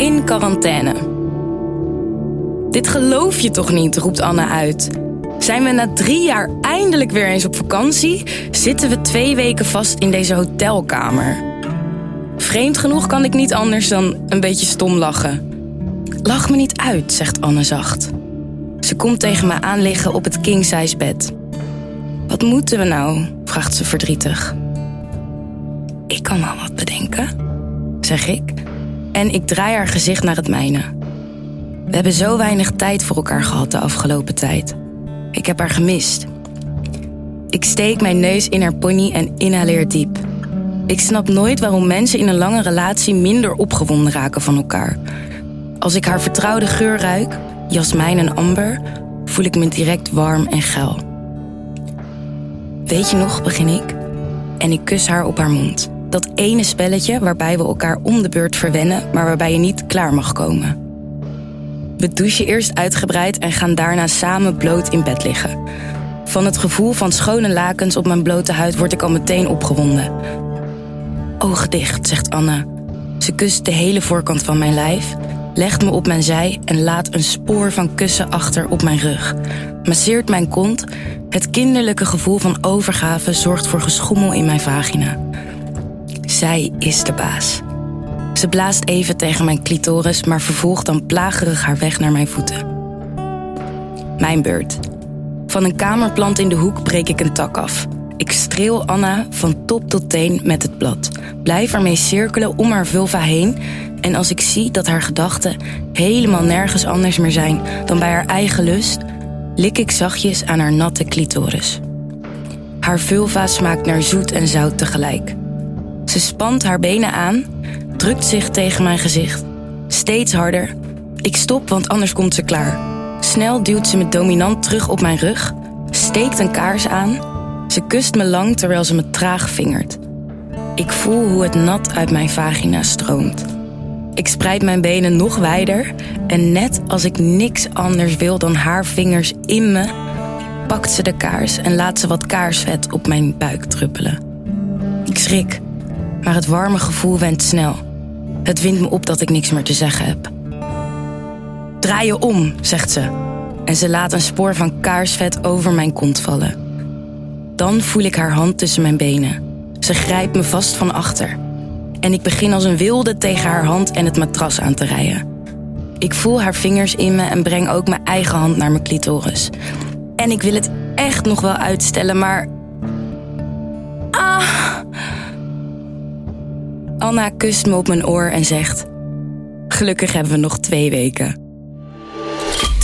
in quarantaine. Dit geloof je toch niet, roept Anne uit. Zijn we na drie jaar eindelijk weer eens op vakantie, zitten we twee weken vast in deze hotelkamer. Vreemd genoeg kan ik niet anders dan een beetje stom lachen. Lach me niet uit, zegt Anne zacht. Ze komt tegen me aan liggen op het king-size bed. Wat moeten we nou? vraagt ze verdrietig. Ik kan wel wat bedenken, zeg ik. En ik draai haar gezicht naar het mijne. We hebben zo weinig tijd voor elkaar gehad de afgelopen tijd. Ik heb haar gemist. Ik steek mijn neus in haar pony en inhaleer diep. Ik snap nooit waarom mensen in een lange relatie minder opgewonden raken van elkaar. Als ik haar vertrouwde geur ruik, jasmijn en amber, voel ik me direct warm en geil. Weet je nog, begin ik. En ik kus haar op haar mond. Dat ene spelletje waarbij we elkaar om de beurt verwennen, maar waarbij je niet klaar mag komen. We douchen eerst uitgebreid en gaan daarna samen bloot in bed liggen. Van het gevoel van schone lakens op mijn blote huid word ik al meteen opgewonden. Ogen dicht, zegt Anne. Ze kust de hele voorkant van mijn lijf, legt me op mijn zij en laat een spoor van kussen achter op mijn rug. Masseert mijn kont. Het kinderlijke gevoel van overgave zorgt voor geschommel in mijn vagina. Zij is de baas. Ze blaast even tegen mijn clitoris, maar vervolgt dan plagerig haar weg naar mijn voeten. Mijn beurt. Van een kamerplant in de hoek breek ik een tak af. Ik streel Anna van top tot teen met het blad. Blijf ermee cirkelen om haar vulva heen. En als ik zie dat haar gedachten helemaal nergens anders meer zijn dan bij haar eigen lust, lik ik zachtjes aan haar natte clitoris. Haar vulva smaakt naar zoet en zout tegelijk. Ze spant haar benen aan, drukt zich tegen mijn gezicht. Steeds harder. Ik stop, want anders komt ze klaar. Snel duwt ze me dominant terug op mijn rug, steekt een kaars aan. Ze kust me lang terwijl ze me traag vingert. Ik voel hoe het nat uit mijn vagina stroomt. Ik spreid mijn benen nog wijder en net als ik niks anders wil dan haar vingers in me, pakt ze de kaars en laat ze wat kaarsvet op mijn buik druppelen. Ik schrik, maar het warme gevoel wendt snel. Het wint me op dat ik niks meer te zeggen heb. Draai je om, zegt ze. En ze laat een spoor van kaarsvet over mijn kont vallen. Dan voel ik haar hand tussen mijn benen. Ze grijpt me vast van achter. En ik begin als een wilde tegen haar hand en het matras aan te rijden. Ik voel haar vingers in me en breng ook mijn eigen hand naar mijn clitoris. En ik wil het echt nog wel uitstellen, maar. Anna kust me op mijn oor en zegt: Gelukkig hebben we nog twee weken.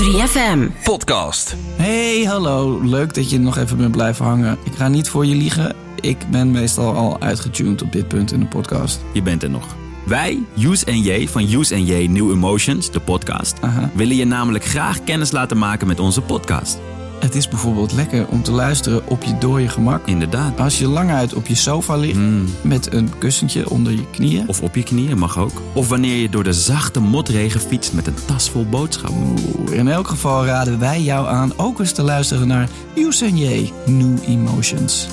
3FM. Podcast. Hey, hallo. Leuk dat je nog even bent blijven hangen. Ik ga niet voor je liegen. Ik ben meestal al uitgetuned op dit punt in de podcast. Je bent er nog. Wij, Use en J van Use en J New Emotions, de podcast, Aha. willen je namelijk graag kennis laten maken met onze podcast. Het is bijvoorbeeld lekker om te luisteren op je dode gemak. Inderdaad. Als je lang uit op je sofa ligt met een kussentje onder je knieën. Of op je knieën mag ook. Of wanneer je door de zachte motregen fietst met een tas vol boodschappen. Oeh, In elk geval raden wij jou aan ook eens te luisteren naar J New Emotions.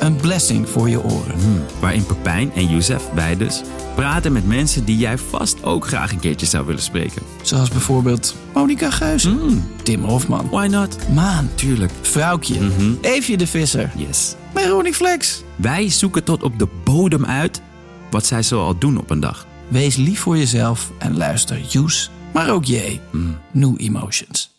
Een blessing voor je oren. Hmm, Waarin Pepijn en Youssef, wij dus, praten met mensen die jij vast ook graag een keertje zou willen spreken. Zoals bijvoorbeeld Monica Geuze, Mm, Tim Hofman, why not? Maan, Tuurlijk. Vrouwtje, Mhm. Eefje de Visser, Yes. Veronique Flex. Wij zoeken tot op de bodem uit wat zij zoal doen op een dag. Wees lief voor jezelf en luister Use, maar ook J. New Emotions.